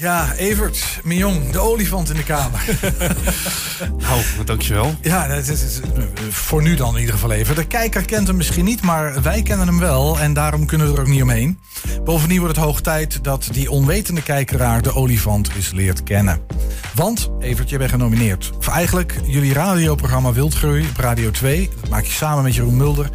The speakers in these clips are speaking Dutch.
Ja, Evert, Mignon, de olifant in de kamer. nou, dankjewel. Ja, dat is, is, voor nu dan in ieder geval even. De kijker kent hem misschien niet, maar wij kennen hem wel. En daarom kunnen we er ook niet omheen. Bovendien wordt het hoog tijd dat die onwetende kijkeraar de olifant eens leert kennen. Want, Evert, je bent genomineerd. Of eigenlijk jullie radioprogramma Wildgroei op Radio 2. Dat maak je samen met Jeroen Mulder.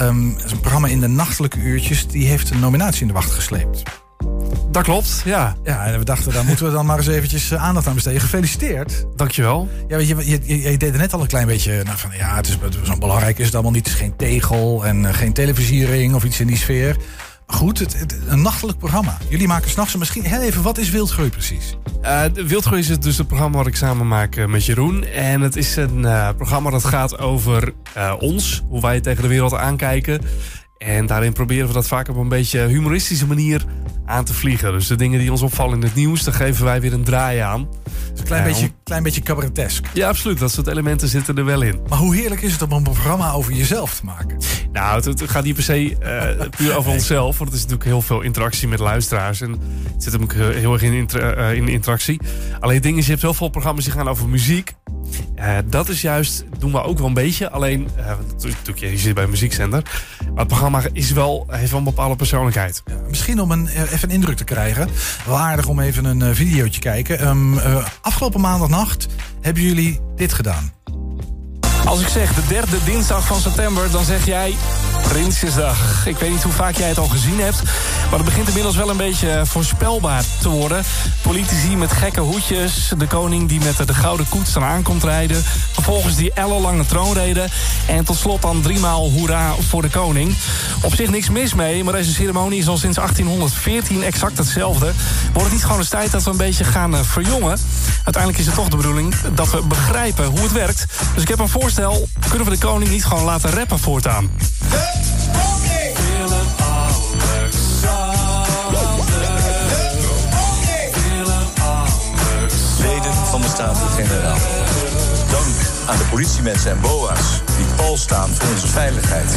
Um, is een programma in de nachtelijke uurtjes. Die heeft een nominatie in de wacht gesleept. Dat klopt, ja. Ja, en we dachten, daar moeten we dan maar eens eventjes eh, aandacht aan besteden. Gefeliciteerd. Dankjewel. Ja, weet je, je, je, je deed er net al een klein beetje nou, van, ja, het is zo belangrijk is het allemaal niet. Het is geen tegel en uh, geen televisiering of iets in die sfeer. Goed, het, het, een nachtelijk programma. Jullie maken s'nachts misschien heel even, wat is Wildgroei precies? Uh, Wildgroei is dus het programma wat ik samen maak met Jeroen. En het is een uh, programma dat gaat over ons, hoe wij tegen de wereld aankijken. En daarin proberen we dat vaak op een beetje humoristische manier aan te vliegen. Dus de dingen die ons opvallen in het nieuws, daar geven wij weer een draai aan. Dus een klein, beetje, klein beetje cabaretesk. Ja, absoluut. Dat soort elementen zitten er wel in. Maar hoe heerlijk is het om een programma over jezelf te maken? Nou, het, het gaat niet per se uh, puur over onszelf. Want het is natuurlijk heel veel interactie met luisteraars. En het zit hem ook heel erg in, inter, uh, in interactie. Alleen het ding is, je hebt heel veel programma's die gaan over muziek. Uh, dat is juist, doen we ook wel een beetje. Alleen, uh, je zit bij een muziekzender. Maar het programma is wel, heeft wel een bepaalde persoonlijkheid. Misschien om een, even een indruk te krijgen. Wel aardig om even een videootje kijken. Um, afgelopen maandagnacht hebben jullie dit gedaan. Als ik zeg de derde dinsdag van september, dan zeg jij Prinsjesdag. Ik weet niet hoe vaak jij het al gezien hebt, maar het begint inmiddels wel een beetje voorspelbaar te worden. Politici met gekke hoedjes, de koning die met de gouden koets dan aankomt rijden. Vervolgens die ellenlange troonrede en tot slot dan driemaal hoera voor de koning. Op zich niks mis mee, maar deze ceremonie is al sinds 1814 exact hetzelfde. Wordt het niet gewoon eens tijd dat we een beetje gaan verjongen? Uiteindelijk is het toch de bedoeling dat we begrijpen hoe het werkt. Dus ik heb een voorstel, kunnen we de koning niet gewoon laten rappen voortaan? Leden van de Staten-Generaal. Dank aan de politiemensen en BOA's die pal staan voor onze veiligheid.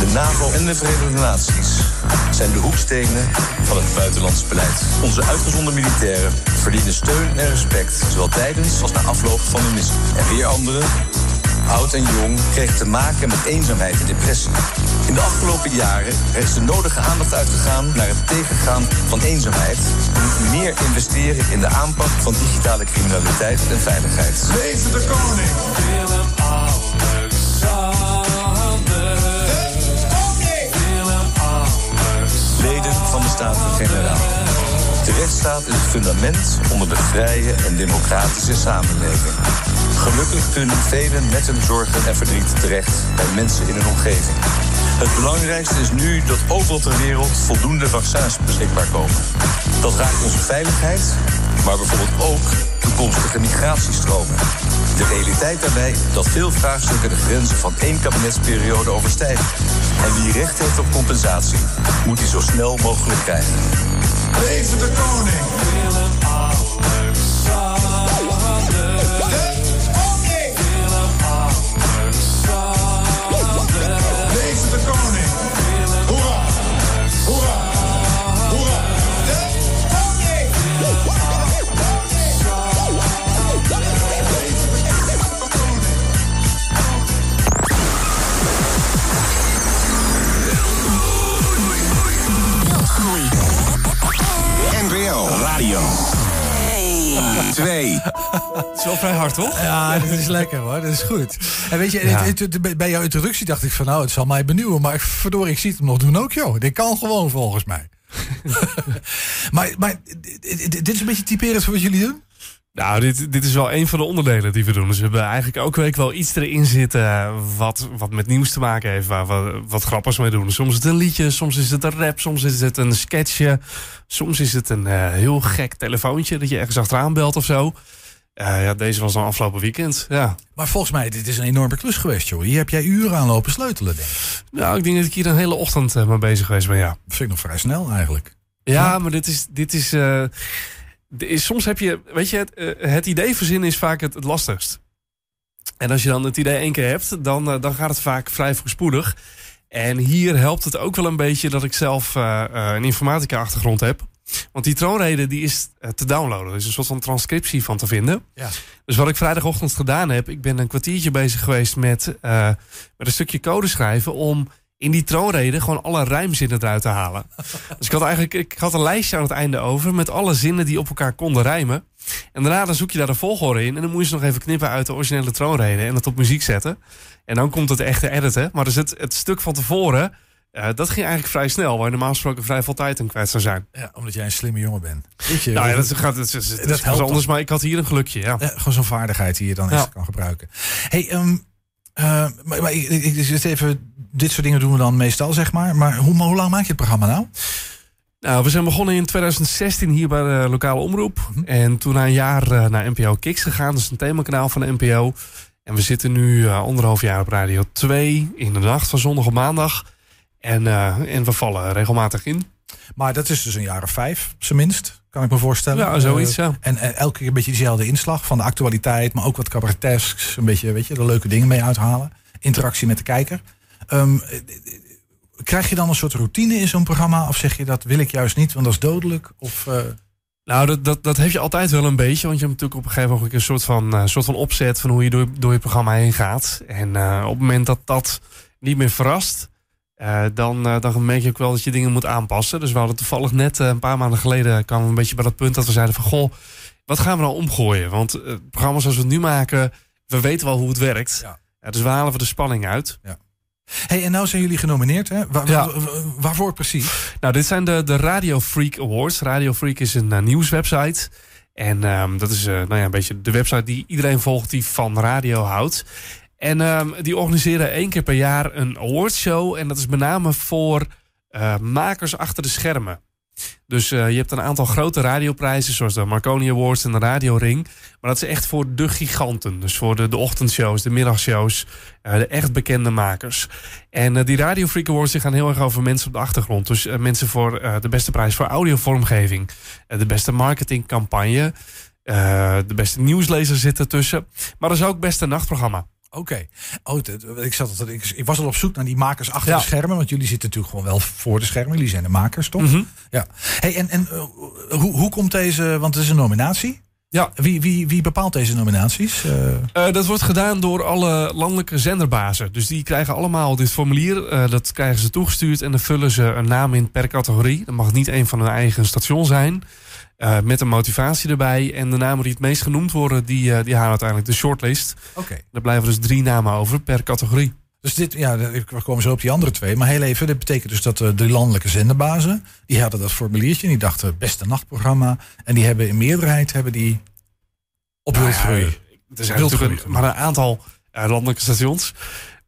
De NAVO en de Verenigde Naties zijn de hoekstenen van het buitenlands beleid. Onze uitgezonden militairen verdienen steun en respect, zowel tijdens als na afloop van de missie. En weer anderen oud en jong, kregen te maken met eenzaamheid en depressie. In de afgelopen jaren is de nodige aandacht uitgegaan naar het tegengaan van eenzaamheid. Moeten meer investeren in de aanpak van digitale criminaliteit en veiligheid. Leven de koning! Is het fundament onder de vrije en democratische samenleving. Gelukkig kunnen velen met hun zorgen en verdriet terecht bij mensen in hun omgeving. Het belangrijkste is nu dat overal ter wereld voldoende vaccins beschikbaar komen. Dat raakt onze veiligheid, maar bijvoorbeeld ook toekomstige migratiestromen. De realiteit daarbij dat veel vraagstukken de grenzen van één kabinetsperiode overstijgen. En wie recht heeft op compensatie, moet die zo snel mogelijk krijgen. Leven de koning! Radio 2. Het is wel vrij hard, toch? Ja, dit is lekker hoor. Dat is goed. En weet je, Ja. het- het- het- bij jouw introductie dacht ik van nou, het zal mij benieuwen. Maar verdorie, ik zie het hem nog doen ook joh. Dit kan gewoon volgens mij. maar, maar dit dit is een beetje typerend voor wat jullie doen? Nou, dit, dit is wel een van de onderdelen die we doen. Dus we hebben eigenlijk elke week wel iets erin zitten wat, wat met nieuws te maken heeft, waar we wat grappigs mee doen. Soms is het een liedje, soms is het een rap, soms is het een sketchje, soms is het een eh, heel gek telefoontje dat je ergens achteraan belt of zo. Eh, ja, deze was dan afgelopen weekend. Ja. Maar volgens mij, dit is een enorme klus geweest joh. Hier heb jij uren aan lopen sleutelen denk ik. Nou, ik denk dat ik hier een hele ochtend eh, mee bezig geweest ben, ja. Dat vind ik nog vrij snel eigenlijk. Ja, maar dit is. Dit is, eh, is soms heb je. Weet je, het, eh, het idee verzinnen is vaak het, het lastigst. En als je dan het idee één keer hebt, dan, eh, dan gaat het vaak vrij voorspoedig. En hier helpt het ook wel een beetje dat ik zelf eh, een informatica-achtergrond heb. Want die troonrede die is te downloaden. Er is een soort van transcriptie van te vinden. Ja. Dus wat ik vrijdagochtend gedaan heb, ik ben een kwartiertje bezig geweest met, met een stukje code schrijven om in die troonrede gewoon alle rijmzinnen eruit te halen. dus ik had eigenlijk ik had een lijstje aan het einde over met alle zinnen die op elkaar konden rijmen. En daarna dan zoek je daar de volgorde in en dan moet je ze nog even knippen uit de originele troonrede en het op muziek zetten. En dan komt het echte editen. Maar dus het, het stuk van tevoren, eh, dat ging eigenlijk vrij snel, waar je normaal gesproken vrij veel tijd in kwijt zou zijn. Ja, omdat jij een slimme jongen bent. Weet je, Nou ja, dat, dat, gaat, Dat is helpt anders, maar ik had hier een gelukje. Ja. Ja, gewoon zo'n vaardigheid die je dan Ja. eens kan gebruiken. Hey, ehm, eh, maar, maar ik, ik, ik zit even, dit soort dingen doen we dan meestal, zeg maar. Maar hoe, hoe lang maak je het programma nou? Nou, we zijn begonnen in 2016 hier bij de lokale omroep. Mhm. En toen na een jaar eh, naar NPO Kicks gegaan. Dat is een themakanaal van de NPO. En we zitten nu eh, anderhalf jaar op Radio 2 in de nacht van zondag op maandag. En, en we vallen regelmatig in. Maar dat is dus een jaar of vijf, op zijn minst, kan ik me voorstellen. Ja, zoiets, Eh, ja. En elke keer een beetje diezelfde inslag van de actualiteit, maar ook wat cabaretesks. Een beetje, weet je, de leuke dingen mee uithalen. Interactie met de kijker. Ehm, eh, eh, krijg je dan een soort routine in zo'n programma? Of zeg je dat wil ik juist niet, want dat is dodelijk? Of, eh, Nou, dat, dat, dat heb je altijd wel een beetje. Want je hebt natuurlijk op een gegeven moment een soort van, eh, soort van opzet van hoe je door, door je programma heen gaat. En op het moment dat dat niet meer verrast, eh, dan, eh, dan merk je ook wel dat je dingen moet aanpassen. Dus we hadden toevallig net eh, een paar maanden geleden kwamen we een beetje bij dat punt dat we zeiden van goh, wat gaan we nou omgooien? Want eh, het programma zoals we het nu maken, we weten wel hoe het werkt. Ja. Ja, dus we halen we de spanning uit. hey, en nou zijn jullie genomineerd, hè? Wa- wa- Ja. wa- waarvoor precies? Nou, dit zijn de, de Radio Freak Awards. Radio Freak is een nieuwswebsite. En ehm, dat is nou ja, een beetje de website die iedereen volgt die van radio houdt. En ehm, die organiseren één keer per jaar een awardshow. En dat is met name voor eh, makers achter de schermen. Dus eh, je hebt een aantal grote radioprijzen, zoals de Marconi Awards en de Radio Ring. Maar dat is echt voor de giganten. Dus voor de, ochtendshows, de middagshows, eh, de echt bekende makers. En die Radio Freak Awards gaan heel erg over mensen op de achtergrond. Dus mensen voor de beste prijs voor audiovormgeving. de beste marketingcampagne. de beste nieuwslezer zit ertussen. Maar dat is ook beste nachtprogramma. Oké. Oh, dat- ik, zat, ik, ik was al op zoek naar die makers achter Ja. de schermen. Want jullie zitten natuurlijk gewoon wel voor de schermen. Jullie zijn de makers, toch? Mhm. Ja. Hey, en en eh, hoe, hoe komt deze... Want het is een nominatie. Ja. Wie, wie, wie bepaalt deze nominaties? Eh, Eh, dat wordt gedaan door alle landelijke zenderbazen. Dus die krijgen allemaal dit formulier. dat krijgen ze toegestuurd en dan vullen ze een naam in per categorie. Dat mag niet een van hun eigen station zijn. Eh, met een motivatie erbij. En de namen die het meest genoemd worden, die, eh, die halen uiteindelijk de shortlist. Oké. Er blijven dus drie namen over per categorie. Dus dit, ja, we komen zo op die andere twee. Maar heel even, dit betekent dus dat eh, de landelijke zenderbazen... die hadden dat formuliertje en die dachten beste nachtprogramma. En die hebben in meerderheid hebben die op Nou ja. Er zijn natuurlijk een, maar een aantal landelijke stations.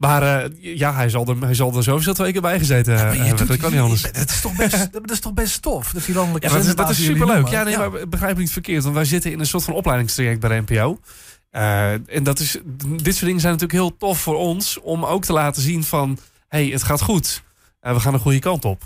Maar eh, ja, hij zal, er, hij zal er sowieso twee keer bij gezeten je hebben. doet- Dat kan niet anders. Dat is toch best, dat is toch best tof, landelijke Ja, dat, is- dat is superleuk. Ja, nee, maar begrijp me niet verkeerd. Want wij zitten in een soort van opleidingstraject bij de NPO. Eh, en dat is, dit soort dingen zijn natuurlijk heel tof voor ons. Om ook te laten zien van, hey, het gaat goed. Eh, we gaan de goede kant op.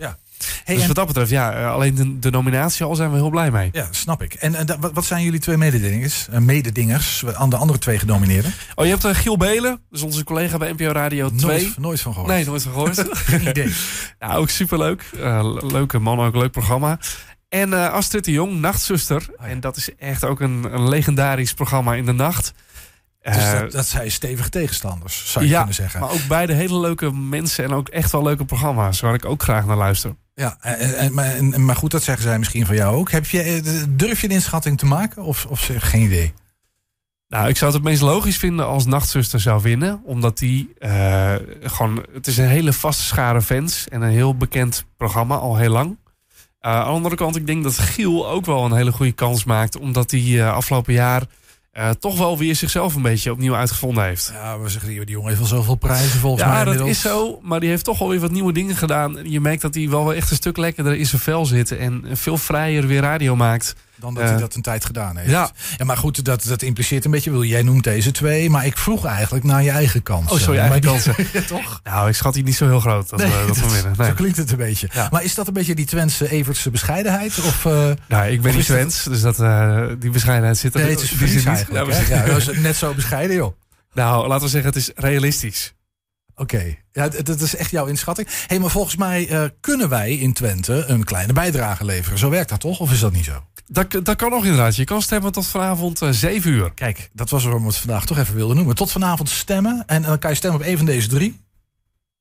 Hey, dus en- wat dat betreft, ja, eh, alleen de, de nominatie al zijn we heel blij mee. Ja, snap ik. En, wat, wat zijn jullie twee mededingers, eh, mededingers aan de andere twee genomineerden? Oh, je hebt uh, Giel Belen, dus onze collega bij NPO Radio 2. Nooit, nooit van gehoord. Nee, nooit van gehoord. Geen idee. Ja, ook superleuk. Eh, leuke man, ook een leuk programma. En eh, Astrid de Jong, Nachtzuster. ja. En dat is echt ook een, een legendarisch programma in de nacht. Dus Eh, dat, dat zijn stevige tegenstanders, zou je ja, kunnen zeggen. maar ook beide hele leuke mensen en ook echt wel leuke programma's waar ik ook graag naar luister. Ja, en, en- maar, en- maar goed, dat zeggen zij misschien van jou ook. Heb je, eh, durf je een inschatting te maken of, of geen idee? Nou, ik zou het het meest logisch vinden als Nachtzuster zou winnen. Omdat die eh, gewoon... Het is een hele vaste schare fans en een heel bekend programma al heel lang. Eh, aan de andere kant, ik denk dat Giel ook wel een hele goede kans maakt. Omdat hij eh, afgelopen jaar eh, toch wel weer zichzelf een beetje opnieuw uitgevonden heeft. Ja, we zeggen die, die jongen heeft wel zoveel prijzen volgens mij. Ja, dat inmiddels. is zo. Maar die heeft toch alweer wat nieuwe dingen gedaan. Je merkt dat hij wel echt een stuk lekkerder in zijn vel zit. En veel vrijer weer radio maakt. Dan dat Eh, hij dat een tijd gedaan heeft. ja. ja maar goed, dat, dat impliceert een beetje. wil Jij noemt deze twee, maar ik vroeg eigenlijk naar je eigen kans. Oh, sorry, eigen die- kansen. Ja, toch? Nou, ik schat die niet zo heel groot dat, Nee, we, dat. Nee. Zo klinkt het een beetje. Ja. Maar is dat een beetje die Twentse Evertse bescheidenheid? Of, eh, Nou, ik ben niet Twents, dus dat, eh, die bescheidenheid zit er nee, het is die zit Fries niet. eigenlijk. Ja. Ja, dat is net zo bescheiden, joh. Nou, laten we zeggen, het is realistisch. Oké. Ja, dat is echt jouw inschatting. Hé, hey, maar volgens mij eh, kunnen wij in Twente een kleine bijdrage leveren. Zo werkt dat toch? Of is dat niet zo? Dat, dat kan nog inderdaad. Je kan stemmen tot vanavond eh 7 uur. Kijk, dat was waarom we het vandaag toch even wilden noemen. Tot vanavond stemmen. En dan kan je stemmen op een van deze drie.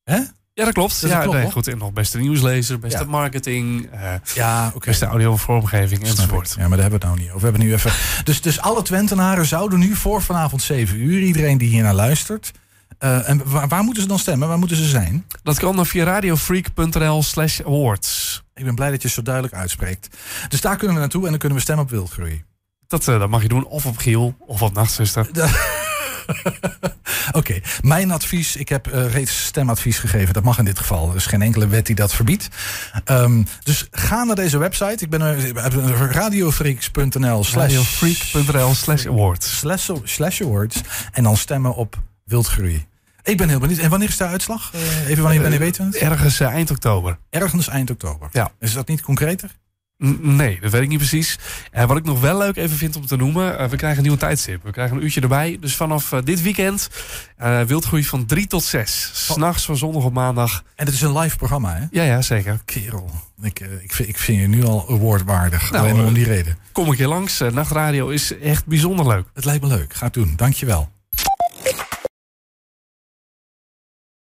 Hè? Ja, dat klopt. dat ja, klopt, nee, hoor. goed. En nog beste nieuwslezer, beste Ja. marketing, eh, Ja, beste audio en vormgeving enzovoort. Ja, maar daar hebben we het nou niet over. We hebben nu even. Dus, dus alle Twentenaren zouden nu voor vanavond 7 uur, iedereen die hier naar luistert. Eh, en waar, waar moeten ze dan stemmen? Waar moeten ze zijn? Dat kan dan via radiofreak.nl slash awards. Ik ben blij dat je het zo duidelijk uitspreekt. Dus daar kunnen we naartoe en dan kunnen we stemmen op wildgroei. Dat, eh, dat mag je doen of op Giel of op Nachtzuster. Oké, mijn advies. Ik heb eh, reeds stemadvies gegeven. Dat mag in dit geval. Er is geen enkele wet die dat verbiedt. Ehm, dus ga naar deze website. Ik ben radiofreaks.nl slash Radiofreak.nl slash awards. slash, slash awards. En dan stemmen op wildgroei. Ik ben heel benieuwd. En wanneer is de uitslag? Eh, even wanneer, wanneer weten we het? Ergens eh, eind oktober. Ergens eind oktober. Ja. Is dat niet concreter? Nee, dat weet ik niet precies. En wat ik nog wel leuk even vind om te noemen, eh, we krijgen een nieuwe tijdstip. We krijgen een uurtje erbij. Dus vanaf eh, dit weekend eh wildgroei van 3 tot 6. S'nachts van zondag op maandag. En het is een live programma, hè? Ja, ja, zeker. Kerel. Ik, eh, ik, vind, ik vind je nu al awardwaardig. Nou, alleen om eh, die reden. Kom een keer langs. Eh, Nachtradio is echt bijzonder leuk. Het lijkt me leuk. Ga het doen. Dankjewel.